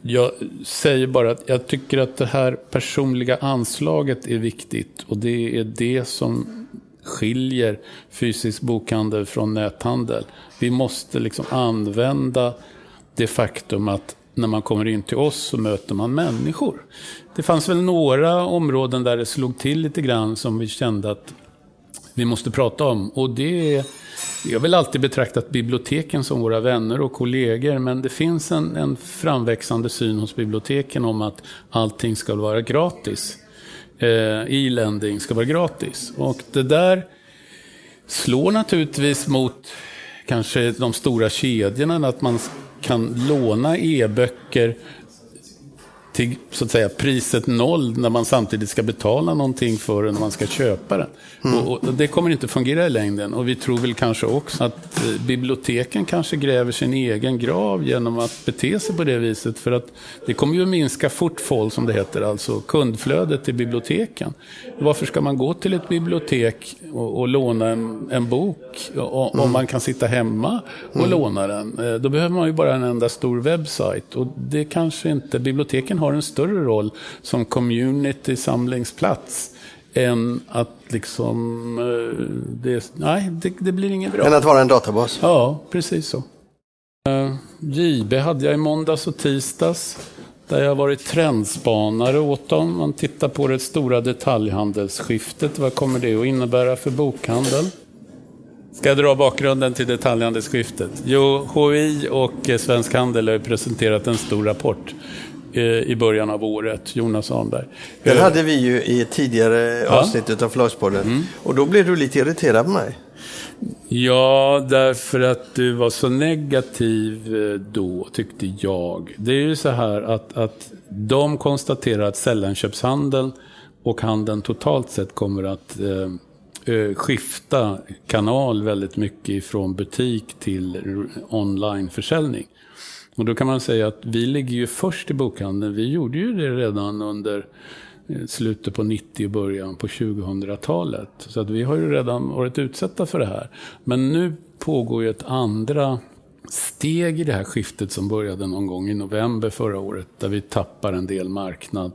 Jag säger bara att jag tycker att det här personliga anslaget är viktigt och det är det som skiljer fysisk bokhandel från näthandel. Vi måste liksom använda det faktum att när man kommer in till oss så möter man människor. Det fanns väl några områden där det slog till lite grann som vi kände att vi måste prata om. Och det är, jag har väl alltid betraktat biblioteken som våra vänner och kollegor, men det finns en, en framväxande syn hos biblioteken om att allting ska vara gratis. Eh, E-lending ska vara gratis. Och det där slår naturligtvis mot kanske de stora kedjorna, att man kan låna e-böcker till så att säga, priset noll när man samtidigt ska betala någonting för den när man ska köpa den. Och, och det kommer inte fungera i längden. Och vi tror väl kanske också att eh, biblioteken kanske gräver sin egen grav genom att bete sig på det viset. För att det kommer ju att minska footfall som det heter, alltså kundflödet till biblioteken. Varför ska man gå till ett bibliotek och, och låna en, en bok och, om man kan sitta hemma och låna den? Eh, Då behöver man ju bara en enda stor webbsajt. Och det kanske inte, biblioteken har en större roll som community-samlingsplats än att liksom, eh, det, nej, det, det blir inget bra. Än att vara en databas. Ja, precis så. Eh, JB hade jag i måndags och tisdags. Där jag har varit trendspanare åt dem. Man tittar på det stora detaljhandelsskiftet. Vad kommer det att innebära för bokhandeln? Ska jag dra bakgrunden till detaljhandelsskiftet? Jo, HI och eh, Svensk Handel har presenterat en stor rapport i början av året. Jonas Arnberg. Den Eh, hade vi ju i ett tidigare avsnitt av Förlagspodden. Och då blev du lite irriterad på mig. Ja, därför att du var så negativ eh, då, tyckte jag. Det är ju så här att, att de konstaterar att sällanköpshandeln och handeln totalt sett kommer att eh, eh, skifta kanal väldigt mycket ifrån butik till onlineförsäljning. Och då kan man säga att vi ligger ju först i bokhandeln. Vi gjorde ju det redan under eh, slutet på 90 och början på 2000-talet. Så att vi har ju redan varit utsatta för det här. Men nu pågår ju ett andra steg i det här skiftet som började någon gång i november förra året. Där vi tappar en del marknad.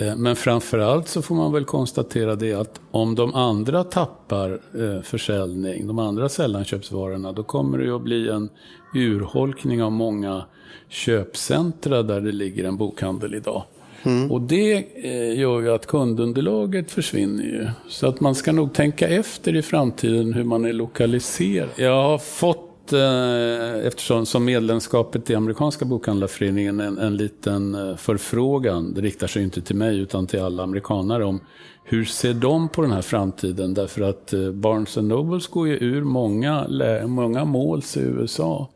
Eh, Men framförallt så får man väl konstatera det att om de andra tappar eh, försäljning, de andra sällanköpsvarorna, då kommer det ju att bli en urholkning av många köpcentra där det ligger en bokhandel idag. Mm. Och det eh, gör ju att kundunderlaget försvinner ju. Så att man ska nog tänka efter i framtiden hur man är lokaliserad. Jag har fått Eh, eftersom som medlemskapet i amerikanska bokhandlarföreningen en, en liten eh, förfrågan. Det riktar sig inte till mig utan till alla amerikanare om hur ser de på den här framtiden? Därför att eh, Barnes Nobles går ju ur många, många måls i USA.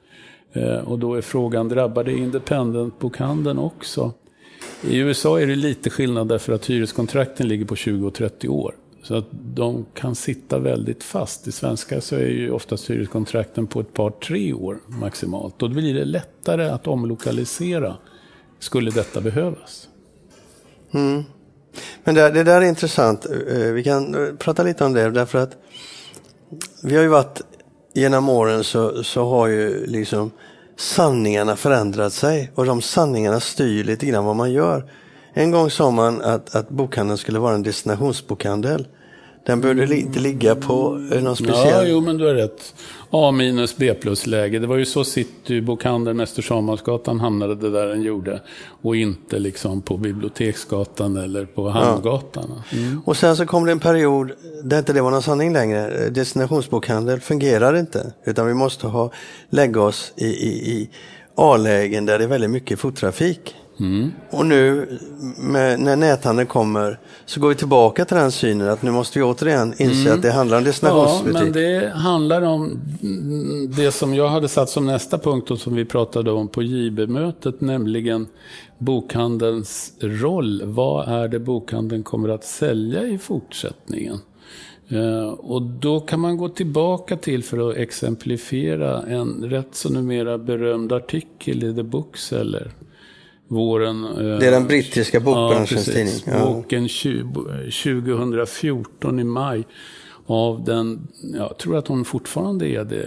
Och då är frågan, drabbar det independent-bokhandeln också? I USA är det lite skillnad därför att hyreskontrakten ligger på 20 och 30 år. Så att de kan sitta väldigt fast. I svenska så är ju oftast hyreskontrakten på ett par, tre år maximalt. Då blir det lättare att omlokalisera, skulle detta behövas. Mm. Men det, det, där är intressant. Eh, vi kan eh, prata lite om det därför att vi har ju varit genom åren så, så har ju liksom sanningarna förändrat sig och de sanningarna styr lite grann vad man gör. En gång sa man att, att bokhandeln skulle vara en destinationsbokhandel. Den behövde inte ligga på någon speciell... Ja, jo, men du har rätt. A minus B plus-läge. Det var ju så Citybokhandeln, Mäster Samuelsgatan hamnade det där den gjorde. Och inte liksom på Biblioteksgatan eller på Hamngatan. Ja. Mm. Och sen så kom det en period där inte det var någon sanning längre. Destinationsbokhandel fungerar inte. Utan vi måste ha, lägga oss i, i, i A-lägen där det är väldigt mycket fottrafik. Mm. Och nu med, när näthandeln kommer så går vi tillbaka till den synen att nu måste vi återigen inse mm. att det handlar om destinationsbutik. Ja, men det handlar om det som jag hade satt som nästa punkt och som vi pratade om på JB-mötet, nämligen bokhandelns roll. Vad är det bokhandeln kommer att sälja i fortsättningen? Uh, och då kan man gå tillbaka till, för att exemplifiera, en rätt så numera berömd artikel i The Bookseller våren. Det är den brittiska bokbranschens ja, tidning. Ja. Boken 2014 i maj. Av den, jag tror att hon fortfarande är det,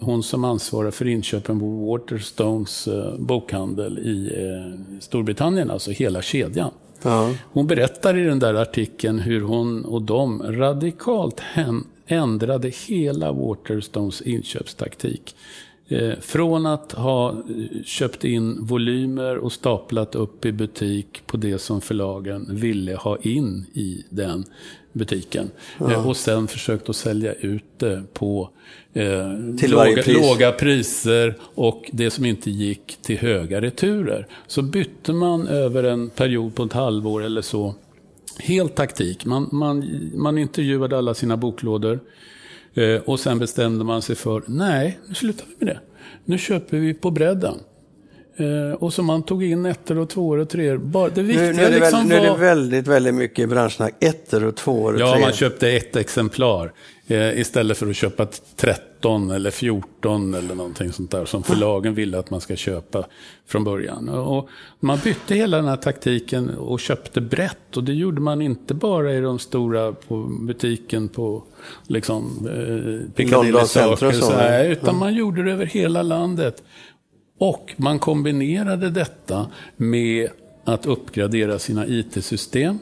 hon som ansvarar för inköpen på Waterstones eh, bokhandel i eh, Storbritannien, alltså hela kedjan. Ja. Hon berättar i den där artikeln hur hon och de radikalt ändrade hela Waterstones inköpstaktik. Eh, från att ha eh, köpt in volymer och staplat upp i butik på det som förlagen ville ha in i den butiken. Ja. Eh, och sen försökt att sälja ut det på eh, låga, pris. låga, priser och det som inte gick till höga returer. Så bytte man över en period på ett halvår eller så helt taktik. Man, man, man intervjuade alla sina boklådor. Eh, och sen bestämde man sig för, nej, nu slutar vi med det. Nu köper vi på bredden. Eh, och så man tog in ettor och tvåor och treor. Det viktiga nu, nu, är det, liksom nu är det väldigt, väldigt mycket branschsnack. Ettor och tvåor och Ja, man köpte ett exemplar. Eh, istället för att köpa 13 eller 14 eller någonting sånt där som förlagen ville att man ska köpa från början. Och man bytte hela den här taktiken och köpte brett. Och det gjorde man inte bara i de stora på butiken på liksom, eh, Piccadilly Circus. Utan mm. man gjorde det över hela landet. Och man kombinerade detta med att uppgradera sina IT-system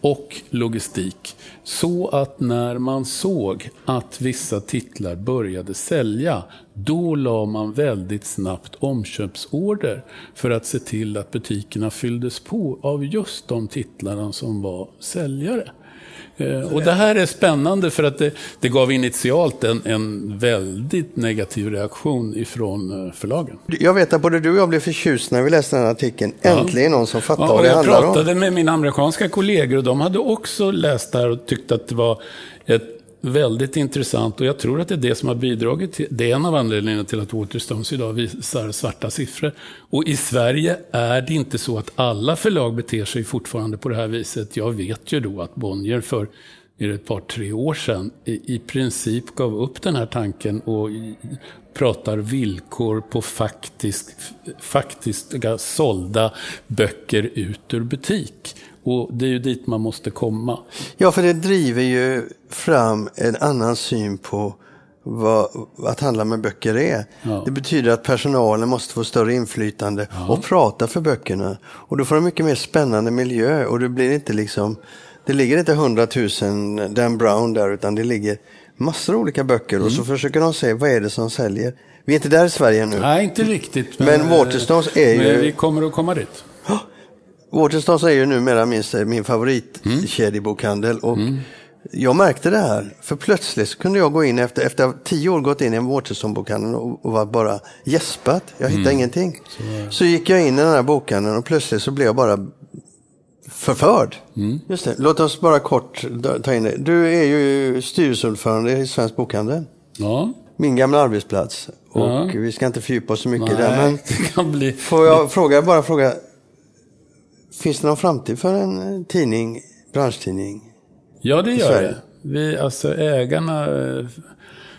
och logistik. Så att när man såg att vissa titlar började sälja, då la man väldigt snabbt omköpsorder för att se till att butikerna fylldes på av just de titlarna som var säljare. Eh, och det här är spännande för att det, det gav initialt en, en, väldigt negativ reaktion ifrån eh, förlagen. Jag vet att både du och jag blev förtjust när vi läste den här artikeln. Äntligen någon som fattar ja, vad det handlar om. Jag pratade med mina amerikanska kollegor och de hade också läst det här och tyckte att det var ett väldigt intressant och jag tror att det är det som har bidragit till, det är en av anledningarna till att Waterstones idag visar svarta siffror. Och i Sverige är det inte så att alla förlag beter sig fortfarande på det här viset. Jag vet ju då att Bonnier för är det ett par, tre år sedan i, i princip gav upp den här tanken och i, pratar villkor på faktisk, faktiska sålda böcker ut ur butik. Och det är ju dit man måste komma. Ja, för det driver ju fram en annan syn på vad att handla med böcker är. Ja. Det betyder att personalen måste få större inflytande ja. och prata för böckerna. Och då får de mycket mer spännande miljö och det blir inte liksom, det ligger inte hundratusen Dan Brown där utan det ligger massor av olika böcker mm. och så mm. försöker de se vad är det som säljer. Vi är inte där i Sverige nu. Nej, inte riktigt. Men, men Waterstones är ju... Men vi kommer att komma dit. Waterstones är ju numera min, min favoritkedjebokhandel. Och Jag märkte det här, för plötsligt så kunde jag gå in efter, efter tio år gått in i en Waterstone-bokhandel och, och var bara gäspat. Jag hittade ingenting. Så, gick jag in i den här bokhandeln och plötsligt så blev jag bara förförd. Just det. Låt oss bara kort ta in det. Du är ju styrelseordförande i Svensk Bokhandel. Ja, Min gamla arbetsplats. Och Ja. vi ska inte fördjupa oss så mycket i det. Men bli... får jag fråga, bara fråga. Finns det någon framtid för en eh, tidning, branschtidning? Ja, det gör det. Vi, alltså ägarna, eh,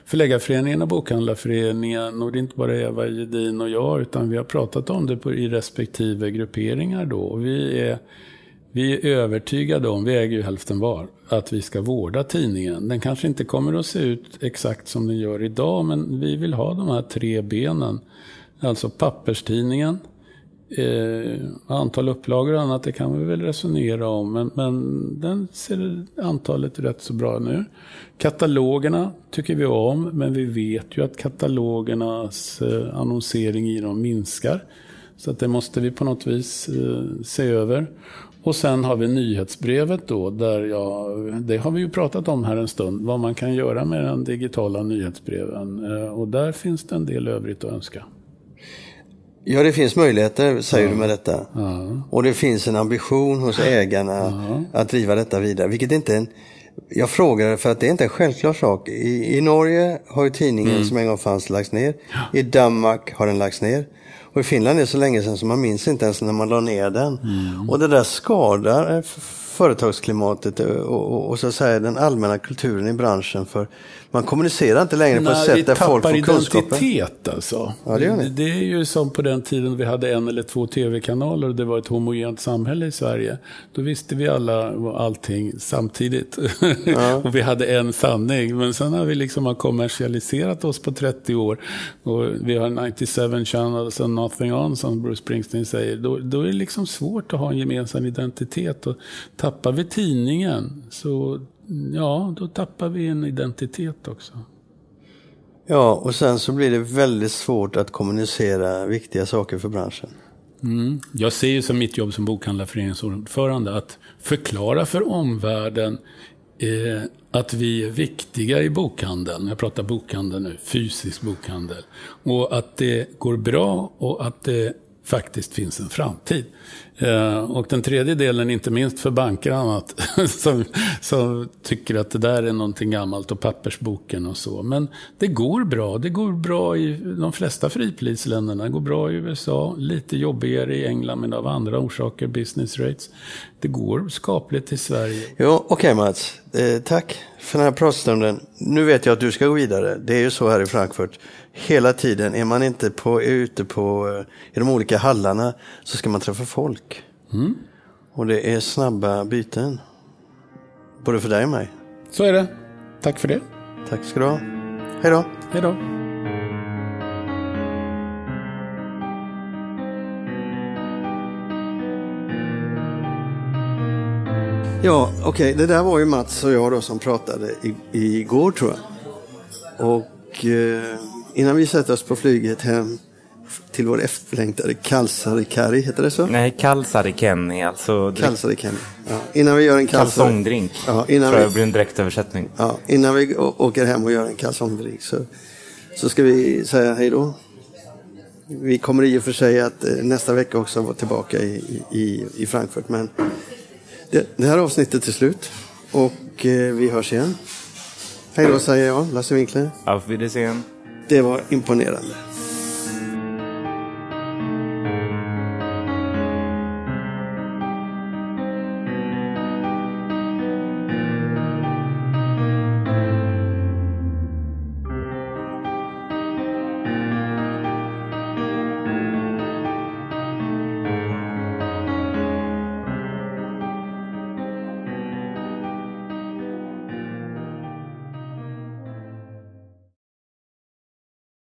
Förläggarföreningen och Bokhandlarföreningen, och det är inte bara Eva Gedin och jag, utan vi har pratat om det på, i respektive grupperingar då. Och vi är, vi är övertygade om, vi äger ju hälften var, att vi ska vårda tidningen. Den kanske inte kommer att se ut exakt som den gör idag, men vi vill ha de här tre benen. Alltså papperstidningen, Eh, antal upplagor och annat, det kan vi väl resonera om. Men, men den ser antalet rätt så bra nu. Katalogerna tycker vi om, men vi vet ju att katalogernas eh, annonsering i dem minskar. Så att det måste vi på något vis eh, se över. Och sen har vi nyhetsbrevet då, där jag, det har vi ju pratat om här en stund, vad man kan göra med den digitala nyhetsbreven. Eh, och där finns det en del övrigt att önska. Ja, det finns möjligheter, säger du med detta. Ja. Och det finns en ambition hos ägarna att driva detta vidare. Vilket inte är en, jag frågar för att det är inte en självklar sak. I, i Norge har ju tidningen Mm. som en gång fanns lagts ner. I Danmark har den lagts ner. Och i Finland är det så länge sedan så man minns inte ens när man la ner den. Mm. Och det där skadar eh, företagsklimatet och, och, och så att säga den allmänna kulturen i branschen. För man kommunicerar inte längre på ett sätt vi där folk tappar får kunskaper. identitet alltså. Ja, det ni. det är ju som på den tiden vi hade en eller två tv-kanaler och det var ett homogent samhälle i Sverige. Då visste vi alla allting samtidigt. och vi hade en sanning. Men sen har vi liksom har kommersialiserat oss på 30 år. Och vi har 97 channels and nothing on, som Bruce Springsteen säger. Då, då är det liksom svårt att ha en gemensam identitet. Och tappar vi tidningen så Ja, då tappar vi en identitet också. Ja, och sen så blir det väldigt svårt att kommunicera viktiga saker för branschen. Mm. Jag ser ju som mitt jobb som bokhandlarföreningens ordförande att förklara för omvärlden eh, att vi är viktiga i bokhandeln. Jag pratar bokhandel nu, fysisk bokhandel. Och att det går bra och att det faktiskt finns en framtid. Eh, och den tredje delen, inte minst för banker och annat, som, som tycker att det där är någonting gammalt och pappersboken och så. Men det går bra. Det går bra i de flesta fripolisländerna. Det går bra i USA, lite jobbigare i England, men av andra orsaker, business rates. Det går skapligt i Sverige. Ja, okej Mats. Eh, tack för den här pratstunden. Nu vet jag att du ska gå vidare. Det är ju så här i Frankfurt. Hela tiden, är man inte på, ute på, eh, i de olika hallarna så ska man träffa folk. Och det är snabba byten. Både för dig och mig. Så är det. Tack för det. Tack ska du ha. Hej då. Hej då. Ja, okej, det där var ju Mats och jag då som pratade i, igår tror jag. Och eh, innan vi sätter oss på flyget hem till vår efterlängtade Kalsarikari, heter det så? Nej, kalsariken är alltså Kalsarikari. Ja, innan vi gör en kalsar... kalsongdrink. Ja, innan tror jag vi, blir en direktöversättning. ja, innan vi åker hem och gör en kalsongdrink så, så ska vi säga hej då. Vi kommer i och för sig att eh, nästa vecka också vara tillbaka i, i, i Frankfurt. Men det, här avsnittet är slut och eh, vi hörs igen. Hej då säger jag, Lasse Winkler. Auf Wiedersehen. Det var imponerande.